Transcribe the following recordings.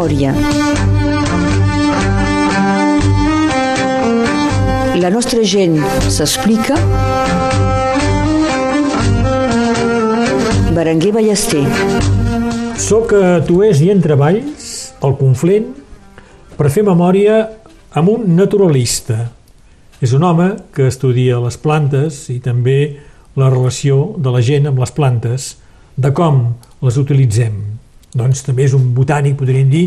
memòria. La nostra gent s'explica. Berenguer Ballester. Soc a Tuès i en treballs, al Conflent, per fer memòria amb un naturalista. És un home que estudia les plantes i també la relació de la gent amb les plantes, de com les utilitzem. Doncs també és un botànic, podríem dir,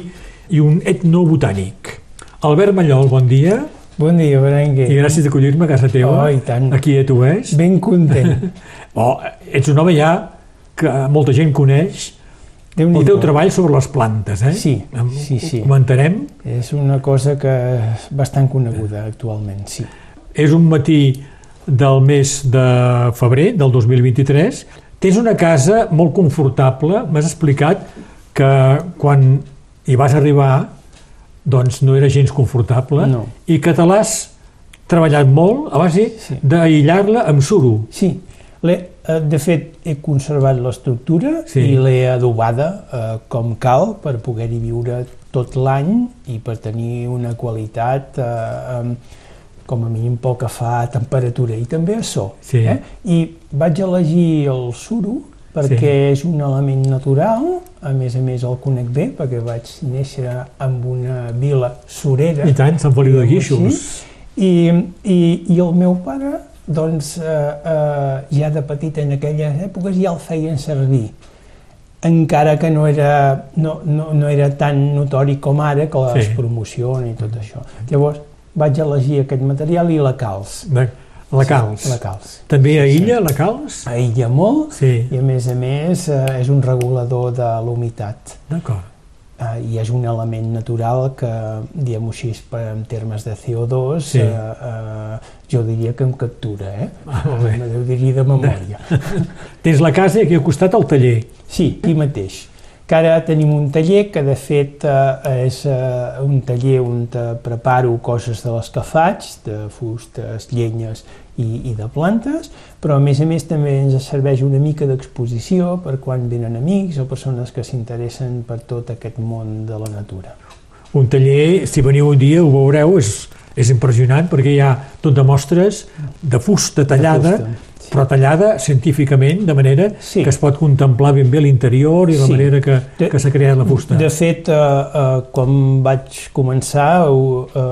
i un etnobotànic. Albert Mallol, bon dia. Bon dia, Berenguer. I gràcies d'acollir-me a casa teva. Oh, i tant. Aquí a Tuès. Ben content. oh, ets un home ja que molta gent coneix el teu treball sobre les plantes, eh? Sí, sí, sí. Ho comentarem. És una cosa que és bastant coneguda actualment, sí. És un matí del mes de febrer del 2023. Tens una casa molt confortable. M'has explicat que quan hi vas arribar doncs no era gens confortable no. i que te l'has treballat molt a base sí. d'aïllar-la amb suro. Sí, eh, de fet he conservat l'estructura sí. i l'he adobada eh, com cal per poder-hi viure tot l'any i per tenir una qualitat eh, com a mínim pel que fa a temperatura i també a so. Sí. Eh? I vaig elegir el suro perquè sí. és un element natural, a més a més el conec bé, perquè vaig néixer en una vila surera. I tant, Sant Feliu de Guíxols. I, i, I el meu pare, doncs, eh, eh, ja de petit en aquelles èpoques ja el feien servir encara que no era, no, no, no era tan notori com ara, que es sí. promociona i tot això. Llavors, vaig elegir aquest material i la calç. La calç. Sí, la calç. També aïlla sí. la calç? Aïlla molt sí. i a més a més eh, és un regulador de l'humitat. D'acord. Eh, I és un element natural que, diguem-ho així, en termes de CO2, sí. eh, eh, jo diria que em captura, eh? Ah, molt bé. Ho diria de memòria. Tens la casa i aquí al costat el taller. Sí, aquí mateix que ara tenim un taller que de fet eh, és eh, un taller on preparo coses de les que faig, de fustes, llenyes i, i de plantes, però a més a més també ens serveix una mica d'exposició per quan venen amics o persones que s'interessen per tot aquest món de la natura. Un taller, si veniu un dia ho veureu, és, és impressionant perquè hi ha tot de mostres de fusta tallada, de fusta però tallada científicament, de manera sí. que es pot contemplar ben bé l'interior i la sí. manera que, de, que s'ha creat la fusta. De fet, eh, eh, quan vaig començar, eh,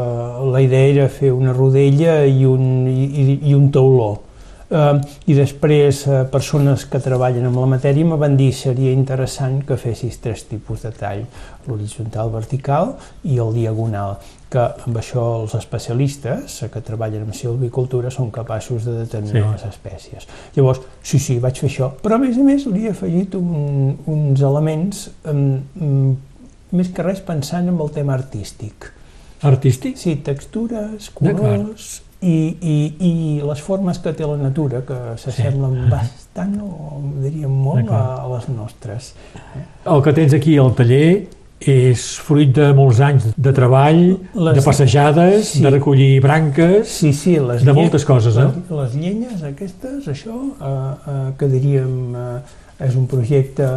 la idea era fer una rodella i un, i, i un tauló. Eh, I després, eh, persones que treballen amb la matèria me van dir seria interessant que fessis tres tipus de tall, l'horitzontal, vertical i el diagonal que amb això els especialistes que treballen en silvicultura són capaços de determinar sí. les espècies. Llavors, sí, sí, vaig fer això, però a més a més li he afegit un, uns elements um, um, més que res pensant en el tema artístic. Artístic? Sí, textures, colors i, i, i les formes que té la natura, que s'assemblen sí. bastant, o diríem molt, a, a les nostres. El que tens aquí al taller és fruit de molts anys de treball, les, de passejades, sí. de recollir branques, sí, sí, les de moltes coses. Eh? Les, les llenyes aquestes, això, eh, eh, que diríem eh, és un projecte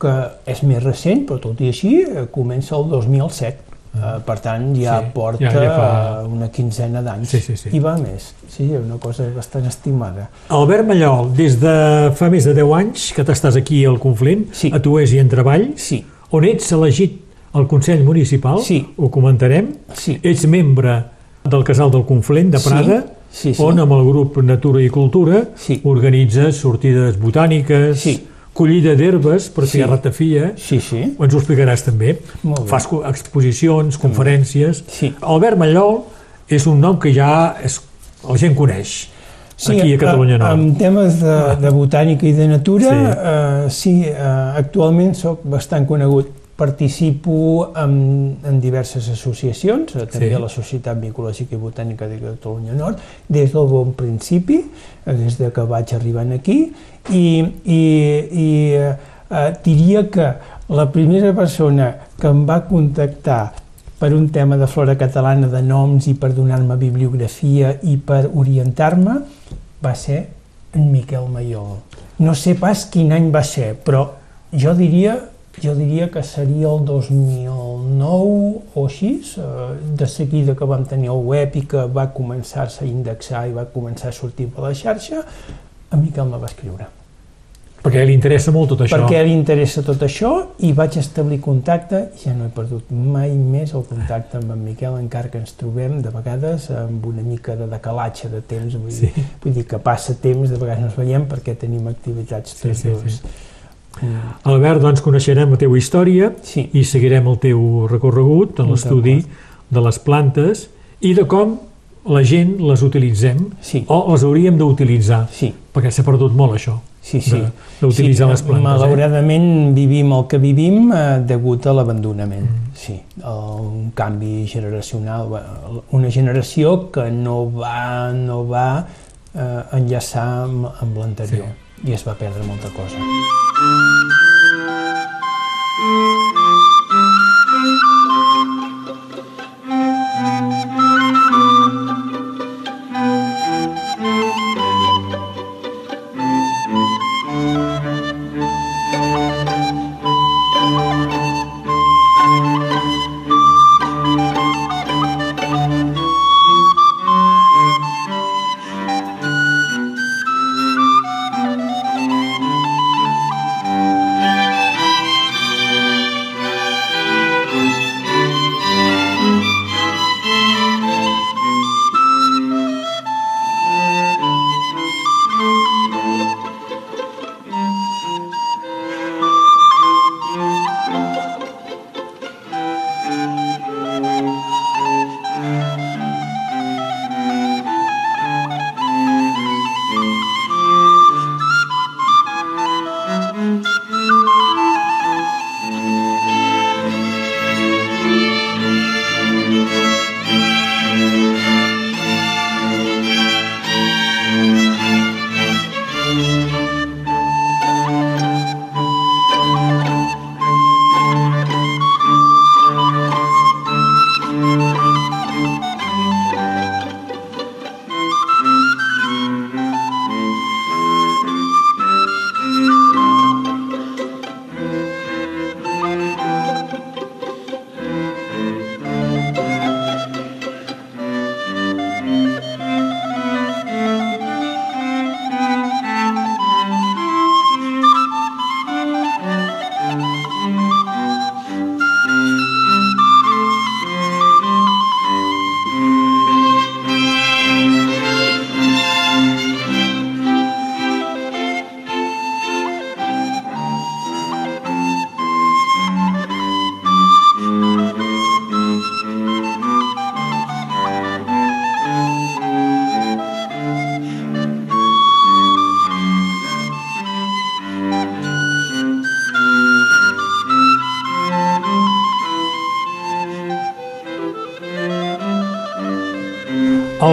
que és més recent, però tot i així eh, comença el 2007. Uh, per tant, ja sí, porta ja, ja fa... una quinzena d'anys sí, sí, sí. i va més. Sí, és una cosa bastant estimada. Albert Mallol, des de fa més de 10 anys que t'estàs aquí al Conflent, sí. a Tuès i en treball, sí on ets elegit al Consell Municipal, sí. ho comentarem, sí. ets membre del Casal del Conflent de Prada, sí. Sí, sí. on amb el grup Natura i Cultura sí. organitzes sortides botàniques, sí. Collida d'herbes per sí. fer ratafia, sí, sí. ens ho explicaràs també. Fas exposicions, conferències... Sí. Albert Mallol és un nom que ja és, la gent coneix sí, aquí a Catalunya Nord. En temes de, de botànica i de natura, sí, eh, sí eh, actualment sóc bastant conegut. Participo en, en diverses associacions, eh, també sí. a la Societat Micològica i Botànica de Catalunya Nord, des del bon principi, eh, des de que vaig arribar aquí, i, i, i eh, diria que la primera persona que em va contactar per un tema de flora catalana de noms i per donar-me bibliografia i per orientar-me va ser en Miquel Maiol. No sé pas quin any va ser, però jo diria Jo diria que seria el 2009 o així, eh, de seguida que vam tenir el web i que va començar-se a indexar i va començar a sortir per la xarxa, en Miquel me va escriure. Perquè li interessa molt tot això. Perquè li interessa tot això i vaig establir contacte ja no he perdut mai més el contacte amb en Miquel, encara que ens trobem de vegades amb una mica de decalatge de temps, vull, Sí. dir, vull dir que passa temps, de vegades no ens veiem perquè tenim activitats Sí, tots sí, dos. sí. Albert, doncs coneixerem la teva història Sí, i seguirem el teu recorregut en l'estudi de les plantes i de com la gent les utilitzem sí, o les hauríem d'utilitzar, sí. perquè s'ha perdut molt això, Sí, sí. d'utilitzar sí, les plantes. Eh? Malauradament vivim el que vivim eh, degut a l'abandonament. Mm. Sí, el, un canvi generacional, una generació que no va, no va eh, enllaçar amb, amb l'anterior i es va perdre molta cosa.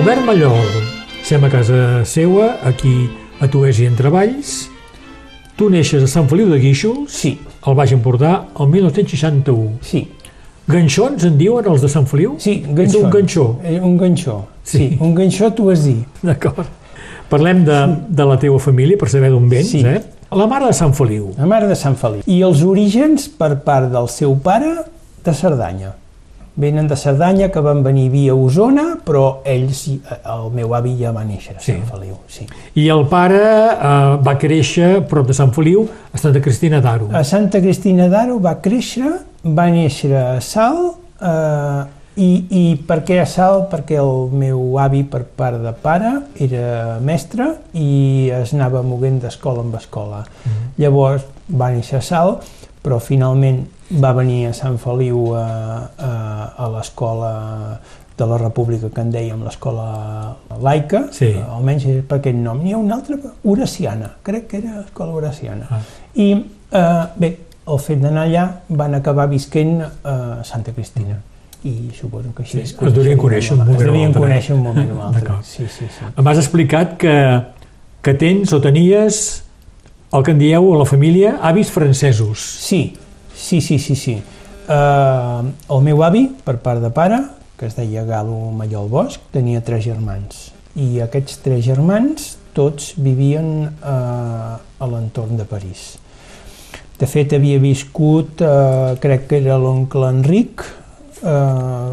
Albert Mallol, sem a casa seua, aquí a Tuès i en Treballs. Tu neixes a Sant Feliu de Guíxols, Sí, al Baix Empordà, el 1961. sí, Ganxons en diuen els de Sant Feliu? sí, ganxó. un ganxó, Eh, un ganxó, sí. Sí. un ganxó t'ho has dit. d'acord. Parlem de, de la teva família, per saber d'on vens, Sí. eh? La mare de Sant Feliu. La mare de Sant Feliu. I els orígens per part del seu pare de Cerdanya. Venen de Cerdanya, que van venir via Osona, però ells, el meu avi ja va néixer a Sí. Sant Feliu. Sí. I el pare eh, va créixer prop de Sant Feliu, a Santa Cristina d'Aro. A Santa Cristina d'Aro va créixer, va néixer a Sal, eh, i, i per què a Sal? Perquè el meu avi, per part de pare, era mestre i es anava moguent d'escola en escola. Mm. Llavors va néixer a Sal, però finalment va venir a Sant Feliu a, a, a l'escola de la República que en dèiem l'escola laica, Sí. eh, almenys per aquest nom. N'hi ha una altra, Horaciana, crec que era escola Horaciana. Ah. I eh, bé, el fet d'anar allà van acabar visquent a Santa Cristina. I suposo que així... Sí, es devien conèixer un moment Es devien conèixer un moment o. D'acord. Sí, sí, sí. M'has explicat que, que tens o tenies el que en dieu a la família avis francesos. Sí, sí, sí, sí, sí. Uh, el meu avi, per part de pare, que es deia Galo Mallol Bosch, tenia tres germans. I aquests tres germans tots vivien uh, a l'entorn de París. De fet, havia viscut, eh, crec que era l'oncle Enric, eh,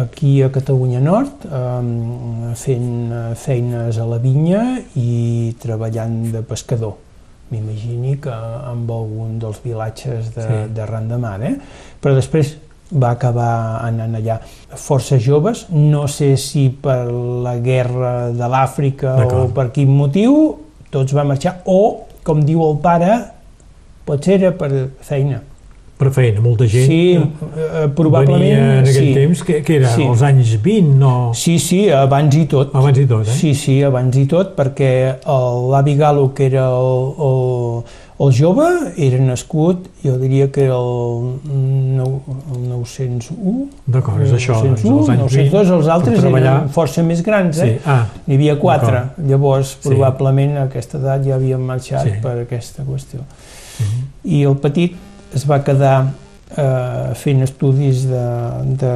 aquí a Catalunya Nord, eh, fent eh, feines a la vinya i treballant de pescador. M'imagini que amb algun dels vilatges de, Sí. de mar, eh? Però després va acabar anant allà. Força joves, no sé si per la guerra de l'Àfrica o per quin motiu, tots van marxar, o, com diu el pare, potser era per feina. Per feina, molta gent Sí, eh, probablement... venia en aquell sí. temps, que, que era Sí. als anys 20, no... Sí, sí, abans i tot. Abans i tot, eh? Sí, sí, abans i tot, perquè l'avi Galo, que era el, el, el jove, era nascut, jo diria que era el, nou, el 901, D'acord, és això, doncs, 901, als anys 902, 20, els altres treballar. eren força més grans, Sí, eh? ah, N'hi havia quatre, llavors Sí. probablement a aquesta edat ja havien marxat Sí. per aquesta qüestió. mhm. I el petit es va quedar eh, fent estudis de, de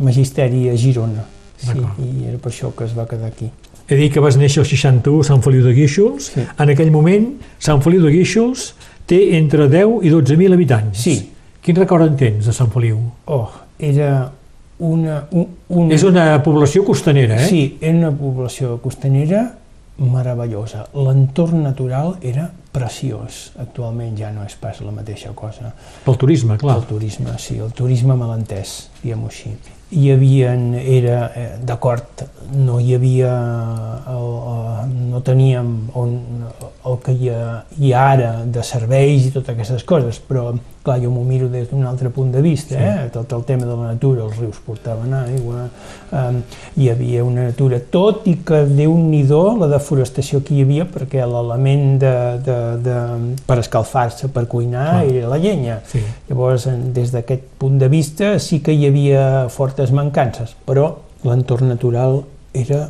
magisteri a Girona. Sí, i era per això que es va quedar aquí. He dit que vas néixer al 61 a Sant Feliu de Guíxols. Sí. En aquell moment, Sant Feliu de Guíxols té entre 10 i 12.000 habitants. Sí. Quin record en tens de Sant Feliu? Oh, era una... Un, un, És una població costanera, eh? Sí, era una població costanera meravellosa. L'entorn natural era preciós. Actualment ja no és pas la mateixa cosa. Pel turisme, clar. El turisme, sí, el turisme malentès, diguem-ho així. Hi havia, era, eh, d'acord, no hi havia, el, el, no teníem on, el que hi ha, hi ha ara de serveis i totes aquestes coses, però clar, jo m'ho miro des d'un altre punt de vista, Sí. eh? tot el tema de la natura, els rius portaven aigua, eh, hi havia una natura, tot i que déu nhi la deforestació que hi havia, perquè l'element de, de, de, per escalfar-se, per cuinar, Clar. era la llenya. Sí. Llavors, des d'aquest punt de vista, sí que hi havia fortes mancances, però l'entorn natural era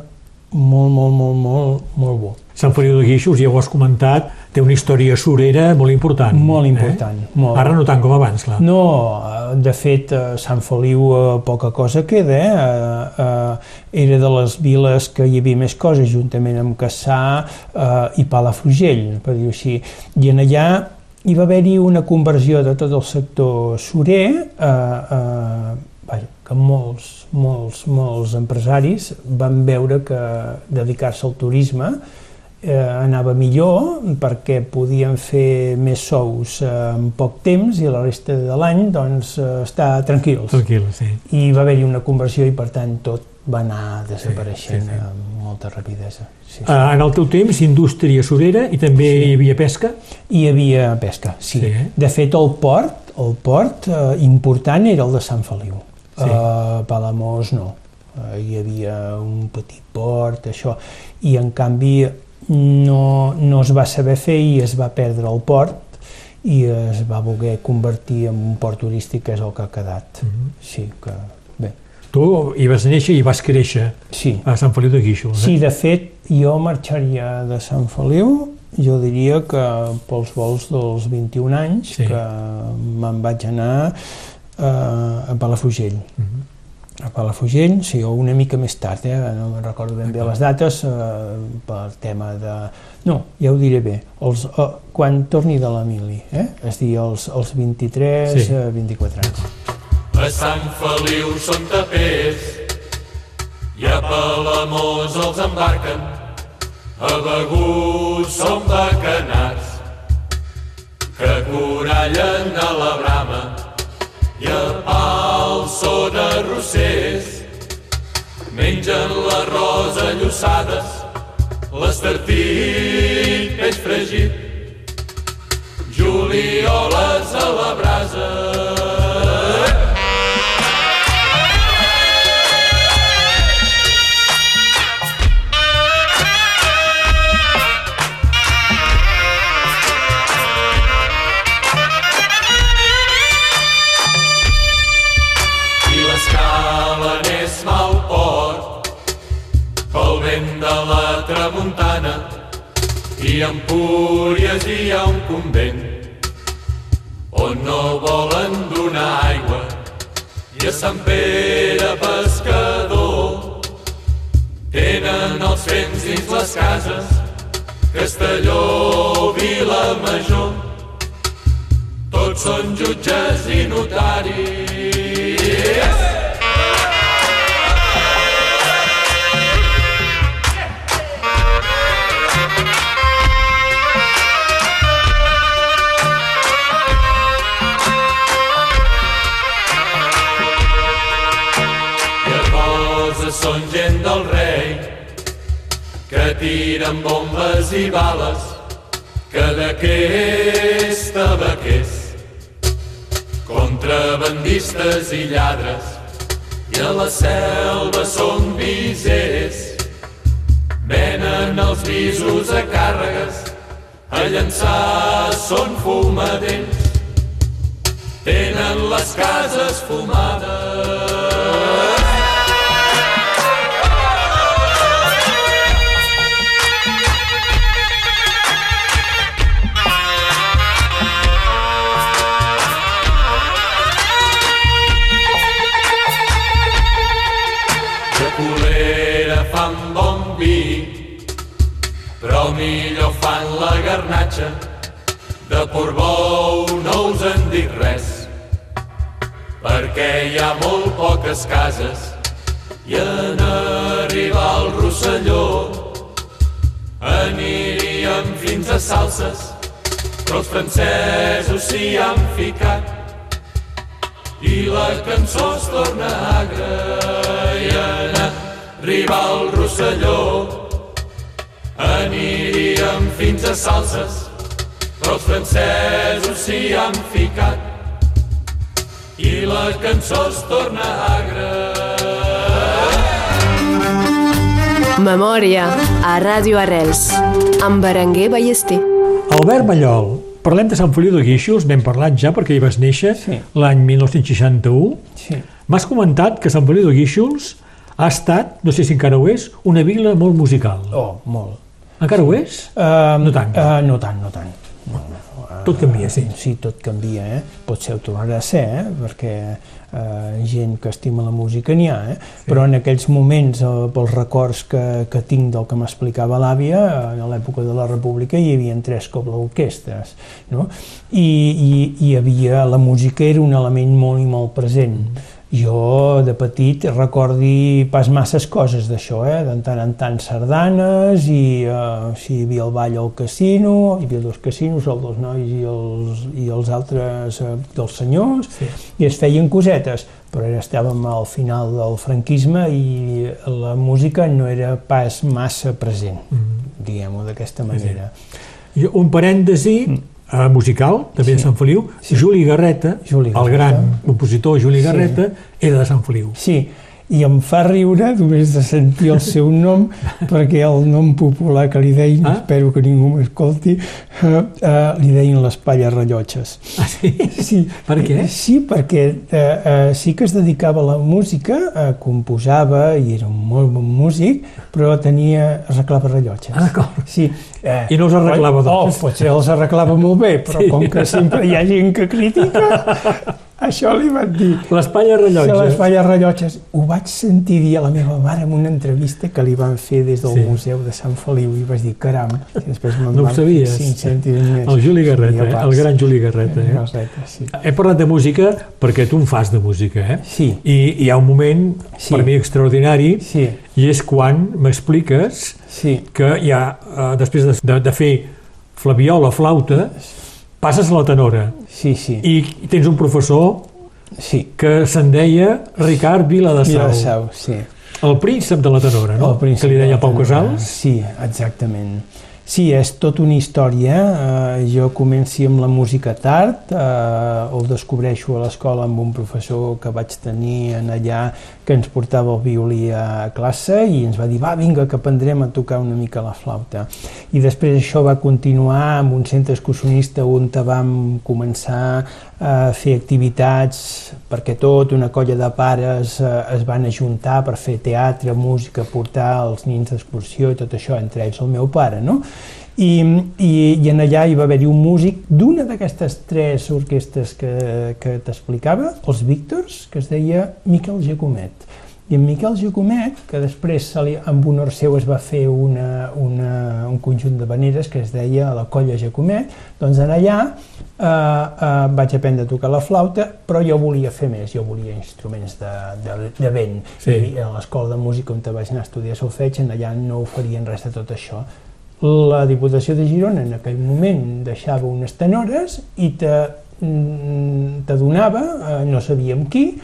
molt, molt, molt, molt, molt bo. Sant Feliu de Guíxols, ja ho has comentat, té una història surera molt important. Molt important, Eh? molt. Ara no tant com abans, clar. No, eh, de fet, a Sant Feliu eh, poca cosa queda, eh? Eh, eh, era de les viles que hi havia més coses, juntament amb Cassà eh, i Palafrugell, per dir-ho així. I en allà hi va haver-hi una conversió de tot el sector surer, eh, eh, que molts, molts, molts empresaris van veure que dedicar-se al turisme eh, anava millor perquè podien fer més sous eh, en poc temps i la resta de l'any doncs, eh, estar tranquils. Tranquil, sí. I va haver-hi una conversió i per tant tot va anar desapareixent sí, sí. amb molta rapidesa. Sí, sí. Ah, en el teu temps, indústria surera i també Sí. hi havia pesca? Hi havia pesca, sí. Sí, eh? De fet, el port, el port eh, important era el de Sant Feliu. Sí. A Palamós no. Eh, hi havia un petit port, això. I en canvi no, no es va saber fer i es va perdre el port i es va voler convertir en un port turístic que és el que ha quedat. Mhm. Sí, que bé. Tu hi vas néixer i vas créixer Sí. a Sant Feliu de Guíxols, Sí, eh? de fet, jo marxaria de Sant Feliu, jo diria que pels vols dels 21 anys, Sí. que me'n vaig anar eh, a Palafrugell. Mhm. A Palafrugell, sí, o una mica més tard, eh? no me'n recordo ben bé les dates, eh, per tema de... No, ja ho diré bé, els, eh, quan torni de l'Emili, eh? és dir, els, els 23, Sí. eh, 24 anys. A Sant Feliu són tapers i a Palamós els embarquen. A Begur són bacanats que corallen a la brama i a Pal són arrossers. Mengen l'arròs a llossades, l'estartit, peix fregit, julioles a la brasa. Empúries hi ha un convent on no volen donar aigua i a Sant Pere pescador tenen els fems dins les cases Castelló, Vila Major tots són jutges i notaris. Tiren bombes i bales que d'aquest tabaquers contrabandistes i lladres i a la selva són viseres venen els visos a càrregues a llançar són fumadents. Tenen les cases fumades la garnatxa. De Portbou no us en dic res, perquè hi ha molt poques cases i en arribar al Rosselló aniríem fins a Salses, però els francesos s'hi han ficat i la cançó es torna agra i en arribar al Rosselló aniríem fins a Salses però els francesos s'hi han ficat i la cançó es torna agra Memòria a Ràdio Arrels amb Berenguer Ballester. Albert Mallol, parlem de Sant Feliu de Guíxols, n'hem parlat ja perquè hi vas néixer Sí. l'any 1961. Sí. M'has comentat que Sant Feliu de Guíxols ha estat, no sé si encara ho és, una vila molt musical. Oh, molt. Encara ho és? Uh, No tant. Uh, no tant, no tant. Tot canvia, sí. Sí, tot canvia, eh? Potser ho tornarà a ser, eh? Perquè eh, gent que estima la música n'hi ha, eh? Sí. Però en aquells moments, eh, pels records que, que tinc del que m'explicava l'àvia, eh, a l'època de la República hi havia tres cobles orquestres, no? I, i, i havia, la música era un element molt i molt present. Jo, de petit, recordi pas masses coses d'això, eh? de tant en tant sardanes, i eh, si hi havia el ball al casino, hi havia dos casinos, el dels nois i els, i els altres eh, dels senyors, Sí. i es feien cosetes, però ara estàvem al final del franquisme i la música no era pas massa present, Mm. diguem-ho d'aquesta manera. I un parèntesi eh, musical, també de Sí. Sant Feliu, Sí. Juli Garreta, Juli el Garreta. gran compositor Juli Sí. Garreta, era de Sant Feliu. Sí, i em fa riure només de sentir el seu nom, perquè el nom popular que li deien, Ah? espero que ningú m'escolti, eh, eh, li deien les palles rellotges. Ah, sí? Sí, Per què? Sí, perquè eh, eh, sí que es dedicava a la música, eh, composava i era un molt bon músic, però tenia, arreglava rellotges. Ah, d'acord. Sí. Eh, I no els arreglava, Oh, doncs? potser els arreglava molt bé, però Sí. com que sempre hi ha gent que critica, això li van dir. L'Espanya Se les rellotge. falles rellotges. Ho vaig sentir dir a la meva mare en una entrevista que li van fer des del Sí. Museu de Sant Feliu i vaig dir, caram, i després me'n No van fer sabies? 5 cèntims més. El Juli Garreta, eh? el gran Juli Garreta. Eh? Garreta, sí. He parlat de música perquè tu en fas de música, eh? Sí. I hi ha un moment, Sí. per mi, extraordinari, Sí, i és quan m'expliques sí, que ja, eh, després de, de, de fer flaviola, flauta, passes a la tenora sí, sí, i tens un professor sí. que se'n deia Ricard Viladasau, Vilassau, sí. el príncep de la tenora, no? El príncep que li de deia Pau. Casals. Sí, exactament. Sí, és tota una història. Eh, jo comenci amb la música tard, eh, el descobreixo a l'escola amb un professor que vaig tenir en allà que ens portava el violí a classe i ens va dir, va, vinga, que aprendrem a tocar una mica la flauta. I després això va continuar amb un centre excursionista on vam començar a fer activitats perquè tot, una colla de pares eh, es van ajuntar per fer teatre, música, portar els nins d'excursió i tot això, entre ells el meu pare, no? I, i, i en allà hi va haver-hi un músic d'una d'aquestes tres orquestes que, que t'explicava, els Víctors, que es deia Miquel Jacomet. I en Miquel Jacomet, que després se li, amb honor seu es va fer una, una, un conjunt de veneres que es deia la Colla Jacomet, doncs en allà eh, eh, vaig aprendre a tocar la flauta, però jo volia fer més, jo volia instruments de, de, de vent. Sí. I a l'escola de música on te vaig anar a estudiar solfeig, en allà no oferien res de tot això. La Diputació de Girona en aquell moment deixava unes tenores i te, mm, te donava, eh, no sabíem qui,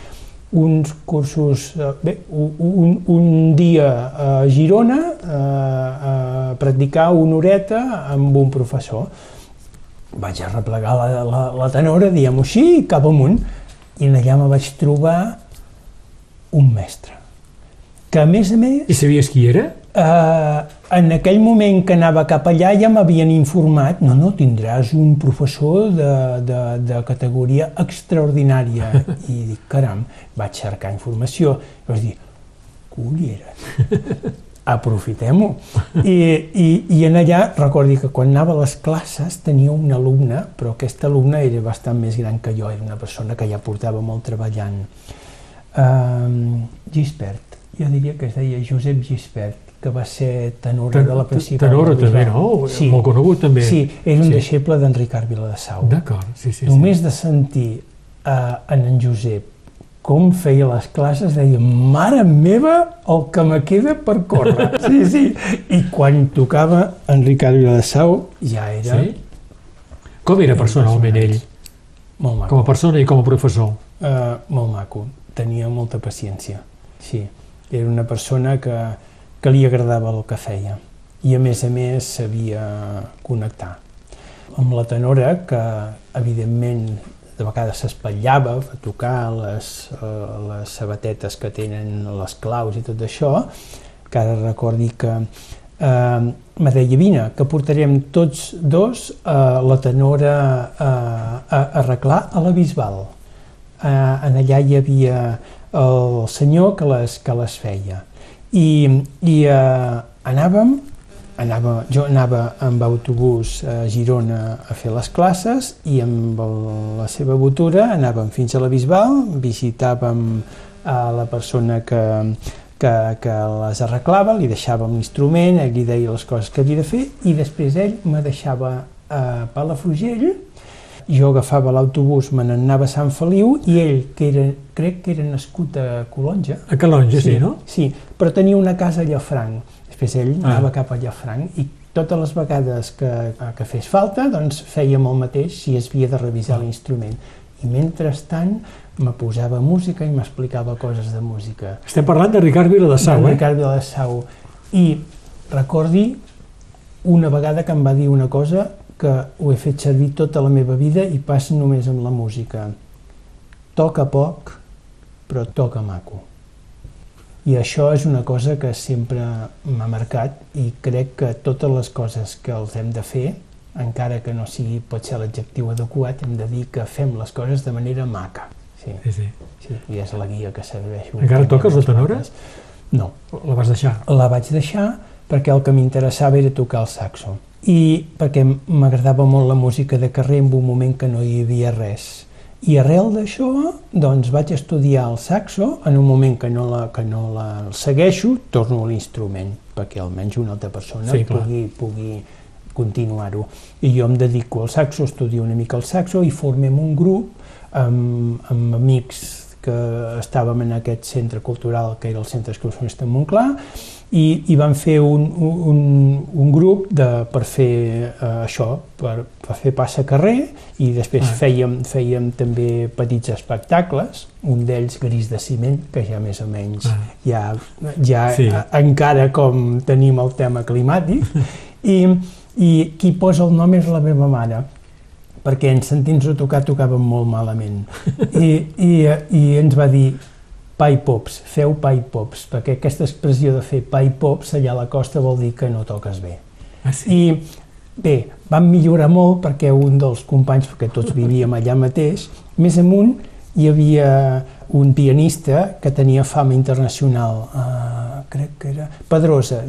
uns cursos, eh, bé, un, un dia a Girona eh, a practicar una horeta amb un professor. Vaig arreplegar la, la, la tenora, diguem-ho així, cap amunt, i allà me vaig trobar un mestre, que a més a més... I sabies qui era? Uh, en aquell moment que anava cap allà ja m'havien informat no, no, tindràs un professor de, de, de categoria extraordinària. I dic, caram, vaig cercar informació. I vaig dir, culleres aprofitem-ho I, i, i en allà recordi que quan anava a les classes tenia un alumne però aquest alumne era bastant més gran que jo era una persona que ja portava molt treballant. Um, Gispert jo diria que es deia Josep Gispert que va ser tenor de la principal. Tenor també, no? Sí. Molt conegut també. Sí, era un sí. deixeble d'en Ricard Viladasau. D'acord, sí, sí. Només sí. de sentir uh, en en Josep com feia les classes, deia, mare meva, el que me queda per córrer. Sí, sí. I quan tocava en Ricard Viladasau ja era... Sí? Com era personalment ell? Molt maco. Com a persona i com a professor? Uh, molt maco. Tenia molta paciència. Sí. Era una persona que, que li agradava el que feia i a més a més sabia connectar amb la tenora que evidentment de vegades s'espatllava a tocar les, uh, les sabatetes que tenen les claus i tot això que ara recordi que eh, me deia, vine, que portarem tots dos eh, la tenora eh, a arreglar a la Bisbal. Eh, en allà hi havia el senyor que les, que les feia. I, i eh, anàvem, anava, jo anava amb autobús a Girona a fer les classes i amb el, la seva botura anàvem fins a la Bisbal, visitàvem a la persona que, que, que les arreglava, li deixàvem l'instrument, ell li deia les coses que havia de fer i després ell me deixava a Palafrugell jo agafava l'autobús, me n'anava a Sant Feliu i ell, que era, crec que era nascut a Colonja. A Calonja, sí, sí no? Sí, però tenia una casa a Llafranc. Després ell ah. anava cap a Llafranc i totes les vegades que, que fes falta, doncs fèiem el mateix si es havia de revisar ah. l'instrument. I mentrestant me posava música i m'explicava coses de música. Estem parlant de Ricard Viladasau, de eh? Ricard Viladasau. I recordi una vegada que em va dir una cosa que ho he fet servir tota la meva vida i passa només amb la música. Toca poc, però toca maco. I això és una cosa que sempre m'ha marcat i crec que totes les coses que els hem de fer, encara que no sigui pot ser l'adjectiu adequat, hem de dir que fem les coses de manera maca. Sí, sí. sí. sí i és la guia que serveixo. Encara toques la tenora? No. La vas deixar? La vaig deixar perquè el que m'interessava era tocar el saxo i perquè m'agradava molt la música de carrer en un moment que no hi havia res. I arrel d'això, doncs vaig estudiar el saxo, en un moment que no la, que no la segueixo, torno a l'instrument, perquè almenys una altra persona sí, pugui, pugui continuar-ho. I jo em dedico al saxo, estudio una mica el saxo i formem un grup amb, amb amics que estàvem en aquest centre cultural que era el Centre Excursionista de Montclar i, i van fer un, un, un grup de, per fer uh, això, per, per fer passa carrer i després ah. fèiem, fèiem també petits espectacles, un d'ells Gris de ciment, que ja més o menys ah. ja, ja sí. a, encara com tenim el tema climàtic i, i qui posa el nom és la meva mare perquè en sentint-nos tocar tocàvem molt malament i, i, i ens va dir i pops, feu i pops, perquè aquesta expressió de fer i pops allà a la costa vol dir que no toques bé. Ah, sí? I bé, vam millorar molt perquè un dels companys, perquè tots vivíem allà mateix, més amunt hi havia un pianista que tenia fama internacional, uh, crec que era Pedrosa,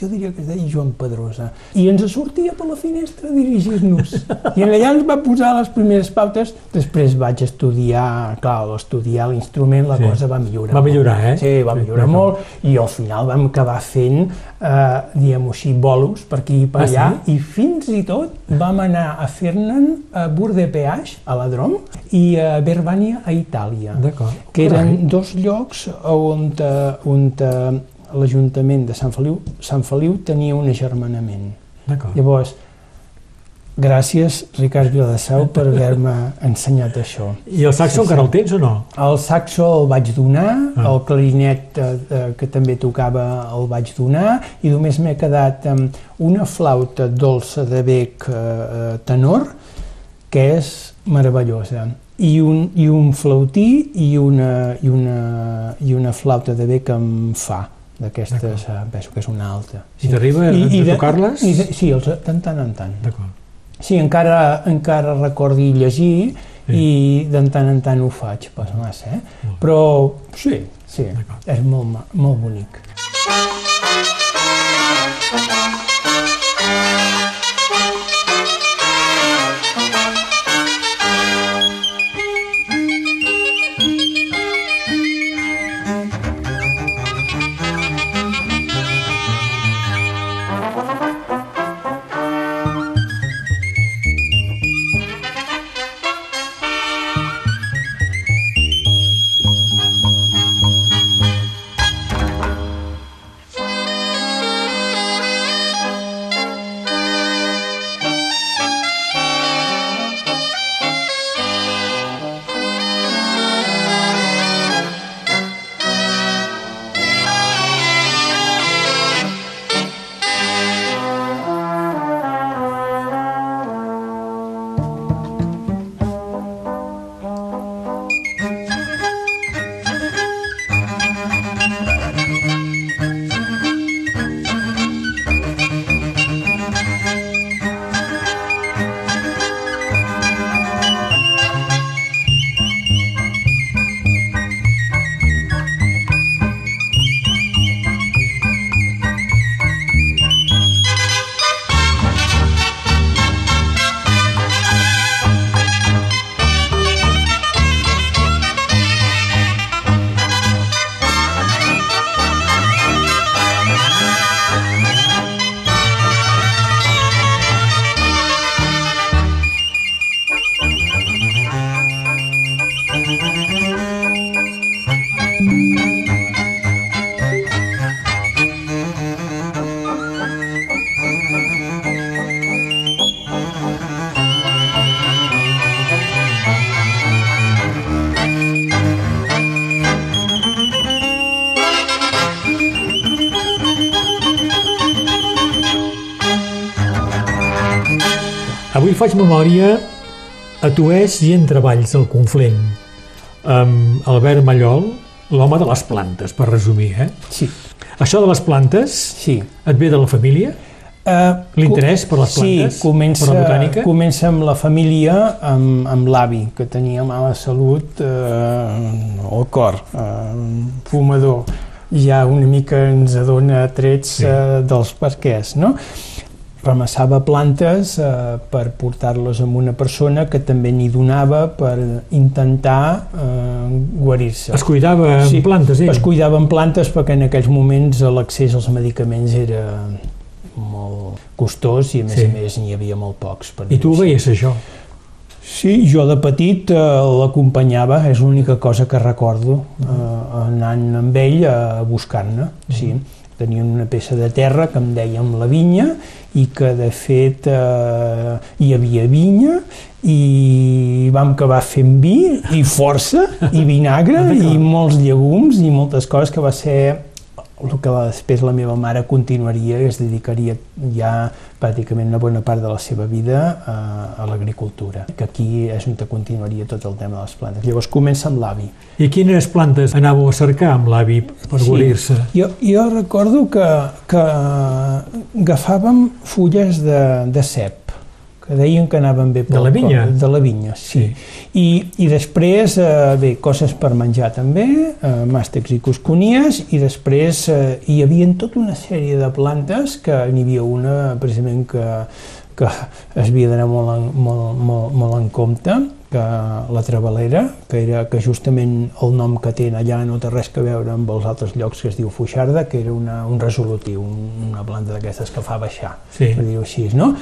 jo diria que es deia Joan Pedrosa, i ens sortia per la finestra a dirigir-nos. I allà ens va posar les primeres pautes, després vaig estudiar, clar, estudiar l'instrument, la Sí. cosa va millorar. Va molt. millorar, eh? Sí, va Sí, millorar d'acord. molt, i al final vam acabar fent, eh, diguem-ho així, bolos per aquí i per Ah, allà, i fins i tot vam anar a fer-ne'n a Bourg-de-Péage, a la Drôme, i a Verbània, a Itàlia D'acord. que eren dos llocs on, eh, on eh, l'Ajuntament de Sant Feliu, Sant Feliu tenia un agermanament. D'acord. Llavors, gràcies, Ricard Viladasau, per haver-me ensenyat això. I el saxo encara el tens o no? El saxo el vaig donar, Ah. el clarinet eh, eh, que també tocava el vaig donar i només m'he quedat amb una flauta dolça de bec eh, eh, tenor que és meravellosa i un, i un flautí i una, i, una, i una flauta de bec amb fa d'aquestes, eh, penso que és una alta. I t'arriba a de- tocar-les? Sí, els, de tant en tant. Sí, encara, encara recordi llegir Sí. i de tant en tant ho faig, pas massa, eh? Però sí, sí, és molt, molt bonic. Avui faig memòria a Tuès i en treballs al Conflent amb Albert Mallol, l'home de les plantes, per resumir. Eh? Sí, Això de les plantes sí. et ve de la família? Uh, L'interès per les plantes, Sí, comença, per la botànica? comença amb la família, amb, amb l'avi, que tenia mala salut eh, al cor, eh, fumador. Ja una mica ens adona trets Sí. eh, dels perquès, no? Ramassava plantes eh, per portar-les a una persona que també n'hi donava per intentar eh, guarir-se. Es cuidava amb Sí, plantes, ell? Es cuidava en plantes perquè en aquells moments l'accés als medicaments era molt costós i a més Sí. a més n'hi havia molt pocs. Per I tu ho veies, això? Sí, jo de petit eh, l'acompanyava, és l'única cosa que recordo, eh, anant amb ell a buscar-ne, sí. Tenien una peça de terra que em dèiem la vinya i que de fet eh, hi havia vinya i vam acabar fent vi i força i vinagre i molts llegums i moltes coses que va ser el que després la meva mare continuaria i es dedicaria ja pràcticament una bona part de la seva vida a, a l'agricultura, que aquí és on continuaria tot el tema de les plantes. Llavors comença amb l'avi. I quines plantes anàveu a cercar amb l'avi per Sí. guarir-se? Jo, jo recordo que, que agafàvem fulles de, de cep, que deien que anaven bé De la vinya? De la vinya, sí. I, i després, eh, bé, coses per menjar també, eh, màstecs i cosconies, i després eh, hi havia tota una sèrie de plantes que n'hi havia una precisament que, que es havia d'anar molt, en, molt, molt, molt en compte, que la Travalera, que era que justament el nom que té allà no té res que veure amb els altres llocs que es diu Fuixarda, que era una, un resolutiu, un, una planta d'aquestes que fa baixar, Sí. per dir-ho així, no?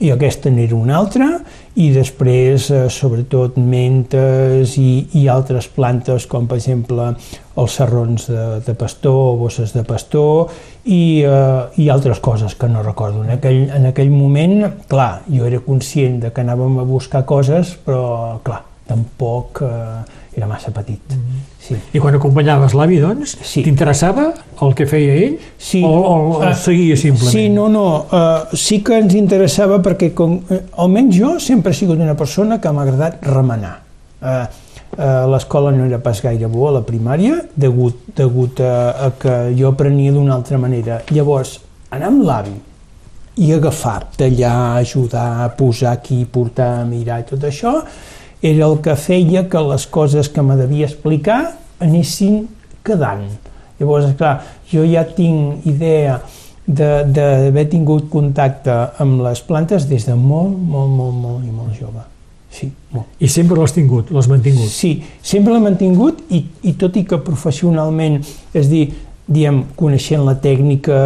I aquesta n'era una altra, i després, eh, sobretot, mentes i, i altres plantes, com per exemple els serrons de, de pastor, bosses de pastor, i, eh, i altres coses que no recordo. En aquell, en aquell moment, clar, jo era conscient de que anàvem a buscar coses, però, clar, tampoc eh, era massa petit. Sí. I quan acompanyaves l'avi, doncs, Sí. t'interessava el que feia ell? Sí. O, o, o Eh, seguia simplement? Sí, no, no, uh, sí que ens interessava perquè, com, eh, almenys jo, sempre he sigut una persona que m'ha agradat remenar. Uh, uh, L'escola no era pas gaire bo a la primària, degut, degut a, a que jo aprenia d'una altra manera. Llavors, anar amb l'avi i agafar, tallar, ajudar, posar aquí, portar, mirar i tot això, era el que feia que les coses que me devia explicar anessin quedant. Llavors, clar, jo ja tinc idea de- d'haver tingut contacte amb les plantes des de molt, molt, molt, molt i molt jove. Sí, molt. I sempre l'has tingut, l'has mantingut? Sí, sempre l'he mantingut i, i tot i que professionalment, és dir, diem, coneixent la tècnica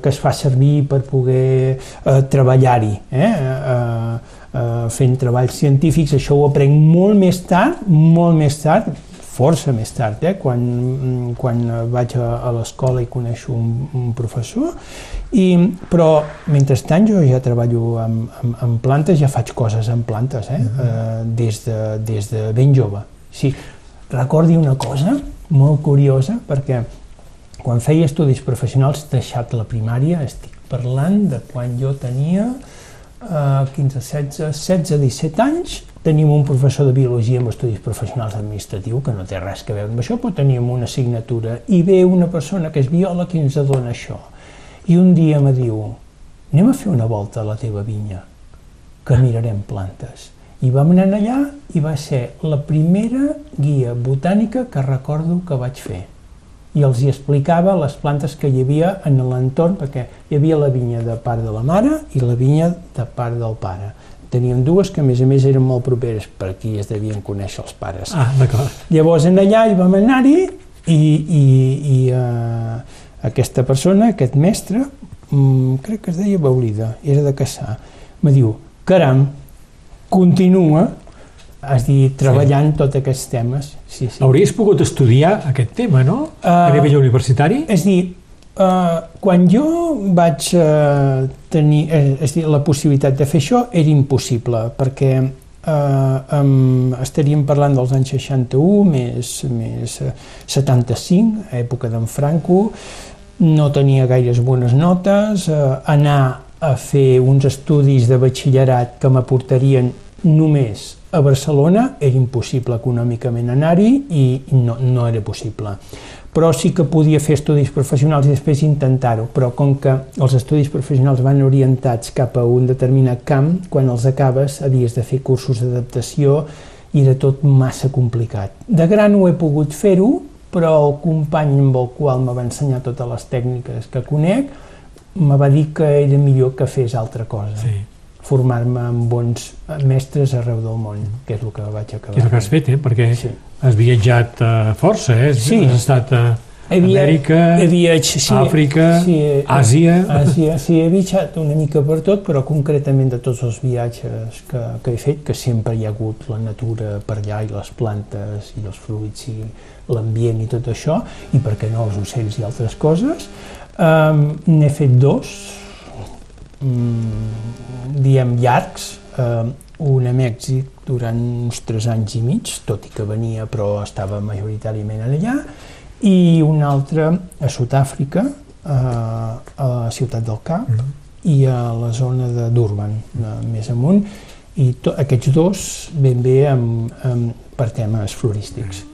que es fa servir per poder eh, treballar-hi, eh, eh, eh, fent treballs científics, això ho aprenc molt més tard, molt més tard, força més tard, eh, quan, mm, quan vaig a, a l'escola i coneixo un, un professor, i, però mentrestant jo ja treballo amb, amb, amb plantes, ja faig coses amb plantes, eh, eh, des, de, des de ben jove. Sí, recordi una cosa molt curiosa, perquè quan feia estudis professionals, deixat la primària, estic parlant de quan jo tenia eh, 15, 16, 16, 17 anys, teníem un professor de biologia amb estudis professionals administratiu, que no té res que veure amb això, però teníem una assignatura, i ve una persona que és biòleg i ens dona això. I un dia me diu, anem a fer una volta a la teva vinya, que mirarem plantes. I vam anar allà i va ser la primera guia botànica que recordo que vaig fer. I els hi explicava les plantes que hi havia en l'entorn, perquè hi havia la vinya de part de la mare i la vinya de part del pare. Teníem dues que a més a més eren molt properes, per aquí es devien conèixer els pares. Ah, d'acord. Llavors en allà hi vam anar-hi i, i, i uh, aquesta persona, aquest mestre, um, crec que es deia Baulida, era de Caçà, me diu, caram, continua, has dit, treballant sí. tots aquests temes. Sí, sí. Hauries pogut estudiar aquest tema, no? a Uh, nivell universitari? És dir, uh, quan jo vaig uh, tenir eh, és dir, la possibilitat de fer això era impossible, perquè uh, um, estaríem parlant dels anys 61, més, més uh, 75, època d'en Franco, no tenia gaires bones notes, uh, anar a fer uns estudis de batxillerat que m'aportarien només a Barcelona era impossible econòmicament anar-hi i no, no era possible. Però sí que podia fer estudis professionals i després intentar-ho, però com que els estudis professionals van orientats cap a un determinat camp, quan els acabes havies de fer cursos d'adaptació i era tot massa complicat. De gran ho he pogut fer-ho, però el company amb el qual me va ensenyar totes les tècniques que conec me va dir que era millor que fes altra cosa Sí. formar-me amb bons mestres arreu del món, que és el que vaig acabar. Que és el que has fet, eh? Perquè Sí. Has viatjat uh, força, eh? Sí. Has estat a He via- Amèrica, he viatjat, sí, Àfrica, sí, Àsia... Àsia, sí, he viatjat una mica per tot, però concretament de tots els viatges que, que he fet, que sempre hi ha hagut la natura per allà i les plantes i els fruits i l'ambient i tot això, i per què no els ocells i altres coses. Um, N'he fet dos, mm, diem llargs, um, un a Mèxic durant uns tres anys i mig, tot i que venia però estava majoritàriament allà, i un altre a Sud-àfrica, a, a la ciutat del Cap, Mhm. i a la zona de Durban, eh, més amunt, i to, aquests dos ben bé amb, amb, per temes florístics.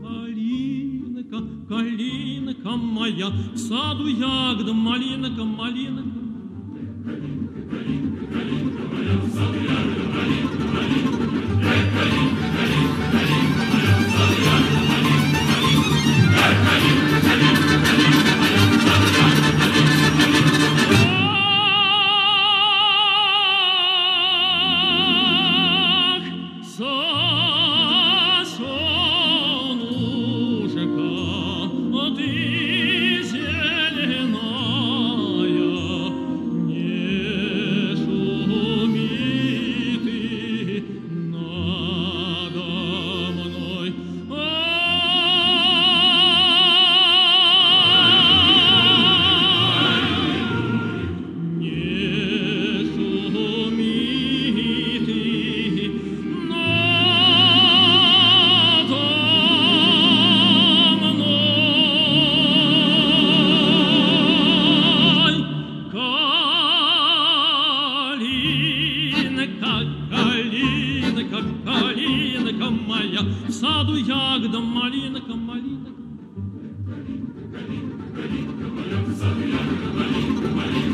Калинка, калинка моя, в саду ягода, малинка, малинка. В саду ягода, малинка, малинка. Калинка, калинка, калинка, в саду малинка, малинка.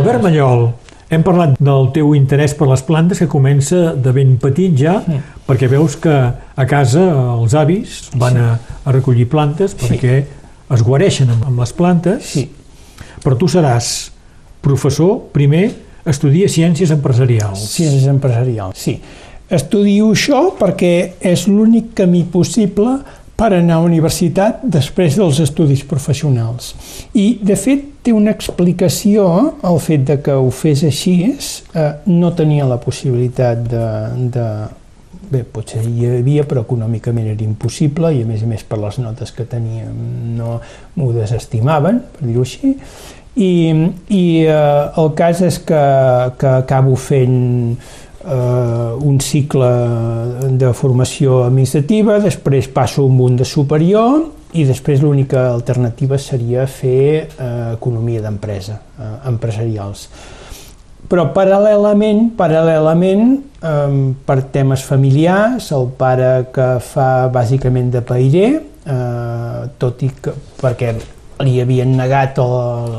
Albert Mallol, hem parlat del teu interès per les plantes que comença de ben petit ja, perquè veus que a casa els avis van a, a recollir plantes perquè es guareixen amb, amb les plantes, Sí. però tu seràs professor, primer, estudia ciències empresarials. Ciències empresarials, sí. Estudio això perquè és l'únic camí possible per anar a universitat després dels estudis professionals. I, de fet, té una explicació el fet de que ho fes així. Eh, no tenia la possibilitat de, de... Bé, potser hi havia, però econòmicament era impossible i, a més a més, per les notes que teníem no m'ho desestimaven, per dir-ho així. I, i eh, el cas és que, que acabo fent eh, un cicle de formació administrativa, després passo un munt de superior i després l'única alternativa seria fer eh, economia d'empresa, eh, empresarials. Però paral·lelament, paral·lelament eh, per temes familiars, el pare que fa bàsicament de pairer, eh, tot i que perquè li havien negat el,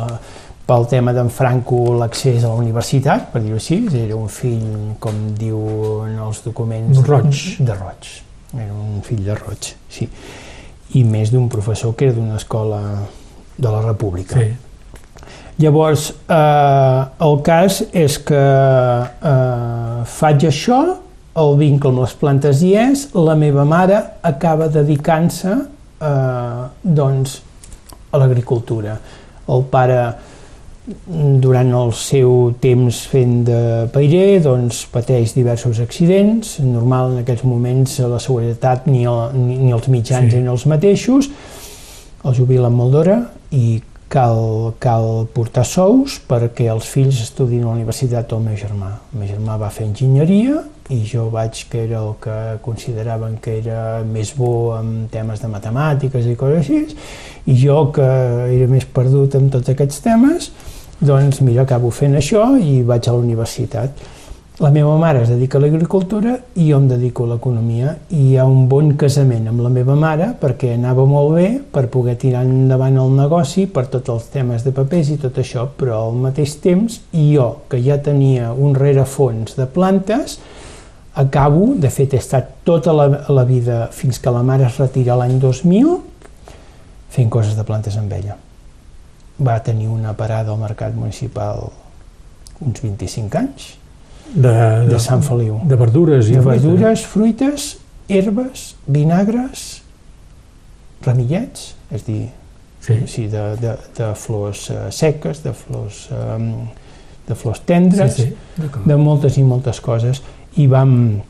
pel tema d'en Franco l'accés a la universitat, per dir-ho així, era un fill, com diuen els documents... Roig. De roig. Era un fill de roig, sí. I més d'un professor que era d'una escola de la República. Sí. Llavors, eh, el cas és que eh, faig això, el vincle amb les plantes hi és, la meva mare acaba dedicant-se eh, doncs, a l'agricultura. El pare, durant el seu temps fent de pairer, doncs, pateix diversos accidents. Normal, en aquells moments, la seguretat ni, el, ni, ni els mitjans Sí. sí. eren els mateixos. El jubilen molt d'hora i cal, cal portar sous perquè els fills estudin a la universitat o el meu germà. El meu germà va fer enginyeria i jo vaig que era el que consideraven que era més bo en temes de matemàtiques i coses així, i jo que era més perdut en tots aquests temes, doncs mira, acabo fent això i vaig a la universitat. La meva mare es dedica a l'agricultura i jo em dedico a l'economia i hi ha un bon casament amb la meva mare perquè anava molt bé per poder tirar endavant el negoci per tots els temes de papers i tot això, però al mateix temps jo, que ja tenia un rerefons de plantes, acabo, de fet he estat tota la, la vida fins que la mare es retira l'any 2000 fent coses de plantes amb ella. Va tenir una parada al mercat municipal uns 25 anys, De, de, de Sant Feliu. de verdures i de verdures, fruites, herbes, vinagres, ramillets, és dir, Sí. sí, de, de, de flors eh, seques, de flors, eh, de flors tendres, Sí, sí. De moltes i moltes coses, i vam,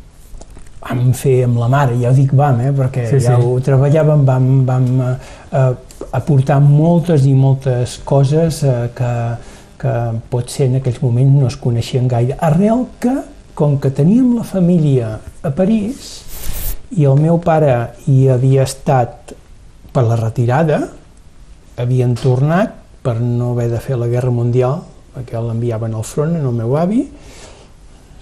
vam fer amb la mare, ja ho dic vam, eh, perquè Sí, ja sí. ho treballàvem, vam, vam eh, eh, aportar moltes i moltes coses eh, que, que potser en aquells moments no es coneixien gaire. Arrel que, com que teníem la família a París i el meu pare hi havia estat per la retirada, havien tornat per no haver de fer la guerra mundial, perquè l'enviaven al front, en el meu avi,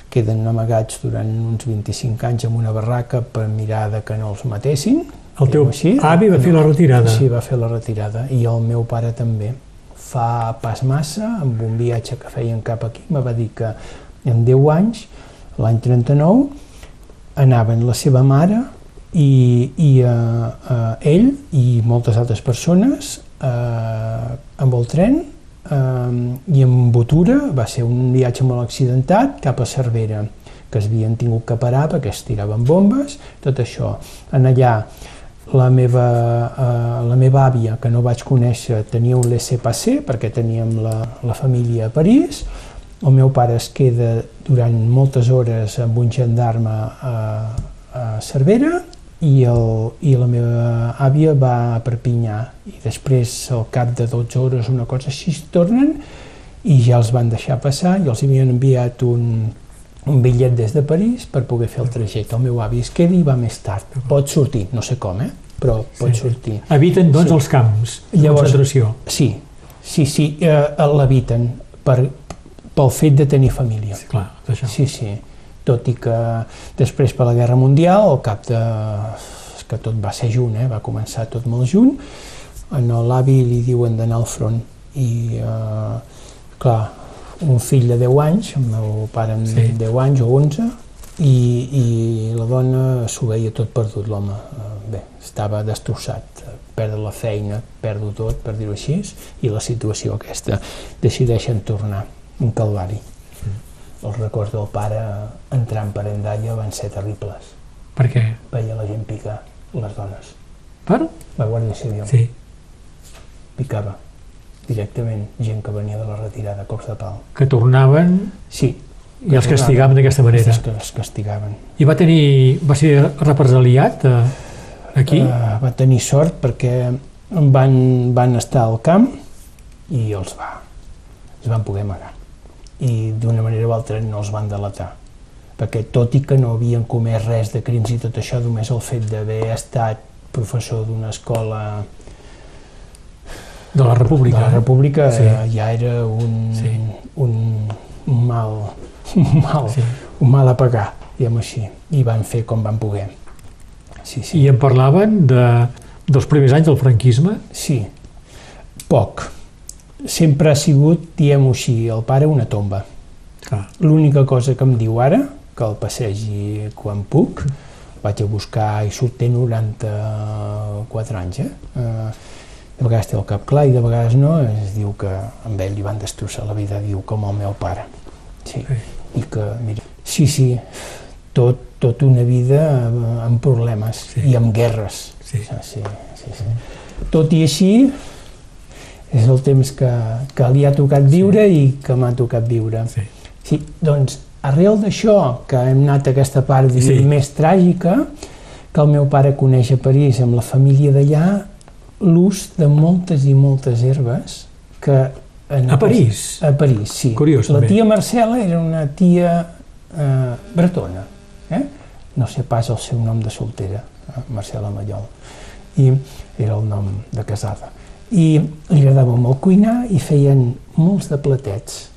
queden amagats durant uns 25 anys en una barraca per mirar de que no els matessin. El teu diguem avi va fer la retirada. Sí, va fer la retirada, i el meu pare també. Fa pas massa, amb un viatge que feien cap aquí, me va dir que en 10 anys, l'any 39, anaven la seva mare i, i eh, eh, ell i moltes altres persones eh, amb el tren eh, i amb botura, va ser un viatge molt accidentat, cap a Cervera, que es havien tingut que parar perquè es tiraven bombes, tot això. En allà la meva, eh, la meva àvia, que no vaig conèixer, tenia un laissez-passer perquè teníem la, la família a París, el meu pare es queda durant moltes hores amb un gendarme a, a Cervera i, el, i la meva àvia va a Perpinyà. I després al cap de 12 hores una cosa així tornen i ja els van deixar passar. I els havien enviat un, un bitllet des de París per poder fer el trajecte. El meu avi es queda i va més tard. Pot sortir, no sé com, eh? però pot Sí. sortir. Eviten, doncs, Sí. els camps de Llavors- concentració. Sí, sí, sí, eh, l'eviten per, pel fet de tenir família. Sí, clar, això. Sí, sí. Tot i que després per la Guerra Mundial, al cap de... és que tot va ser junt, eh? va començar tot molt junt, a l'avi li diuen d'anar al front i, eh, clar, un fill de 10 anys, el meu pare amb Sí. 10 anys o 11, i, i la dona s'ho veia tot perdut, l'home. Eh, Bé, estava destrossat, eh, perdre la feina, perdo tot, per dir-ho així, i la situació aquesta. Decideixen tornar, un calvari els records del pare entrant per Endalla van ser terribles. Per què? Veia la gent picar les dones. Per? La Guàrdia Civil Sí. picava directament gent que venia de la retirada, cops de pal. Que tornaven Sí. i els castigaven d'aquesta manera. Els que els castigaven. I va tenir... va ser represaliat eh, aquí? Uh, va tenir sort perquè van, van estar al camp i els va, els van poder amagar. I d'una manera o altra no els van delatar perquè tot i que no havien comès res de crims i tot això, només el fet d'haver estat professor d'una escola de la de República. la República Sí. eh, ja era un, Sí. un, un mal, un mal, Sí. un mal a pagar, diguem així, i van fer com van poder. Sí, sí. I en parlaven de, dels primers anys del franquisme? Sí, poc. Sempre ha sigut, diguem-ho així, el pare una tomba. Clar. L'única cosa que em diu ara, que el passegi quan puc, vaig a buscar i surt té 94 anys, eh? eh? De vegades té el cap clar i de vegades no, es diu que amb ell li van destrossar la vida, diu, com el meu pare. Sí, Sí. i que, mira, sí, sí, tot, tot una vida amb problemes Sí. i amb guerres. Sí. sí, sí, sí, sí. Tot i així, és el temps que, que li ha tocat viure i que m'ha tocat viure. Sí. Sí, doncs, arrel d'això, que hem anat a aquesta part Sí. sí. més tràgica, que el meu pare coneix a París amb la família d'allà, l'ús de moltes i moltes herbes que... En A París? A París, sí. Curiós, La també. tia Marcela era una tia eh, bretona, eh? no sé pas el seu nom de soltera, eh? Marcela Mallol, i era el nom de casada. I li agradava molt cuinar i feien molts de platets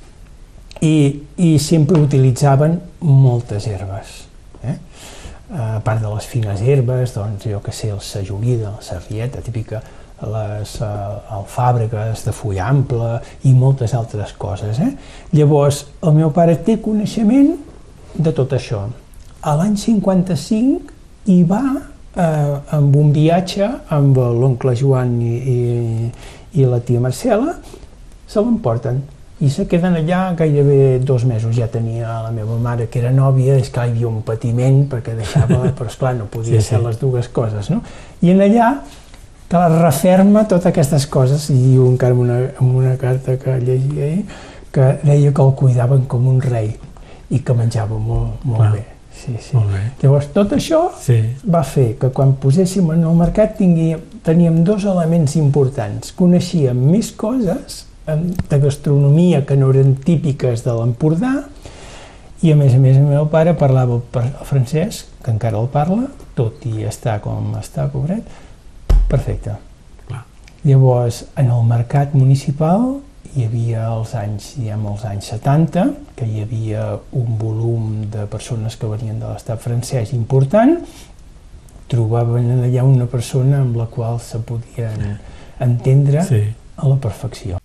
i, i sempre utilitzaven moltes herbes. Eh? A part de les fines herbes, doncs jo que sé, el sajolida, la sarrieta típica, les uh, alfàbregues de full ample i moltes altres coses. Eh? Llavors, el meu pare té coneixement de tot això. A l'any 55 hi va eh, amb un viatge amb l'oncle Joan i, i, i la tia Marcela, se l'emporten i se queden allà gairebé dos mesos. Ja tenia la meva mare, que era nòvia, és clar, hi havia un patiment perquè deixava, però esclar, no podia Sí, ser sí. les dues coses, no? I en allà, que la referma totes aquestes coses, i diu encara en una, en una carta que llegia ahir, que deia que el cuidaven com un rei i que menjava molt, molt Clar. bé. Sí, sí. Molt bé. Llavors, tot això Sí. va fer que quan poséssim en el mercat tingui, teníem dos elements importants. Coneixíem més coses de gastronomia que no eren típiques de l'Empordà i a més a més el meu pare parlava el francès, que encara el parla, tot i està com està, pobret, perfecte. Clar. Llavors, en el mercat municipal hi havia els anys, diguem, els anys 70, que hi havia un volum de persones que venien de l'estat francès important, trobaven allà una persona amb la qual se podien entendre Sí. a la perfecció.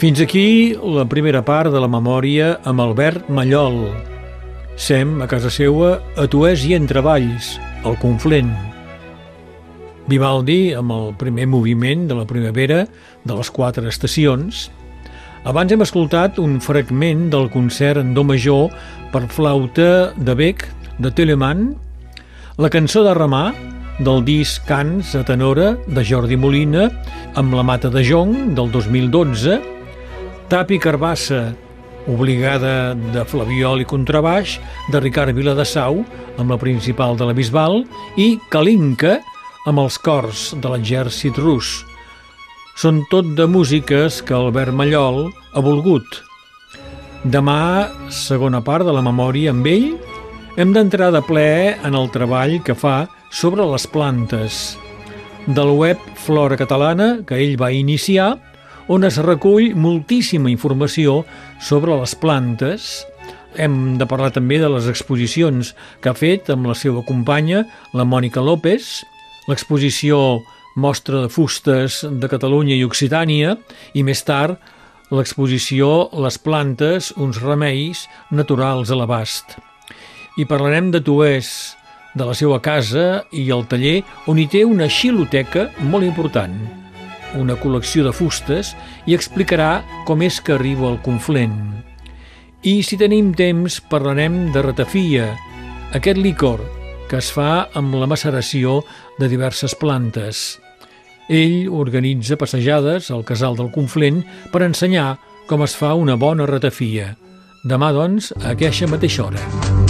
Fins aquí la primera part de la memòria amb Albert Mallol. Sem a casa seua a Tuès i entre valls, al Conflent. Vivaldi amb el primer moviment de la primavera de les quatre estacions. Abans hem escoltat un fragment del concert en do major per flauta de Beck de Telemann, la cançó de Ramà del disc Cants a tenora de Jordi Molina amb la Mata de Jong del 2012, Tapi Carbassa, obligada de flaviol i contrabaix, de Ricard Viladasau, amb la principal de la Bisbal, i Kalinka, amb els cors de l'exèrcit rus. Són tot de músiques que Albert Mallol ha volgut. Demà, segona part de la memòria amb ell, hem d'entrar de ple en el treball que fa sobre les plantes. Del web Flora Catalana, que ell va iniciar, on es recull moltíssima informació sobre les plantes. Hem de parlar també de les exposicions que ha fet amb la seva companya, la Mònica López, l'exposició Mostra de Fustes de Catalunya i Occitània i més tard l'exposició Les plantes, uns remeis naturals a l'abast. I parlarem de Tuès, de la seva casa i el taller on hi té una xiloteca molt important una col·lecció de fustes i explicarà com és que arriba al Conflent. I si tenim temps parlarem de ratafia, aquest licor que es fa amb la maceració de diverses plantes. Ell organitza passejades al casal del Conflent per ensenyar com es fa una bona ratafia. Demà, doncs, a aquesta mateixa hora.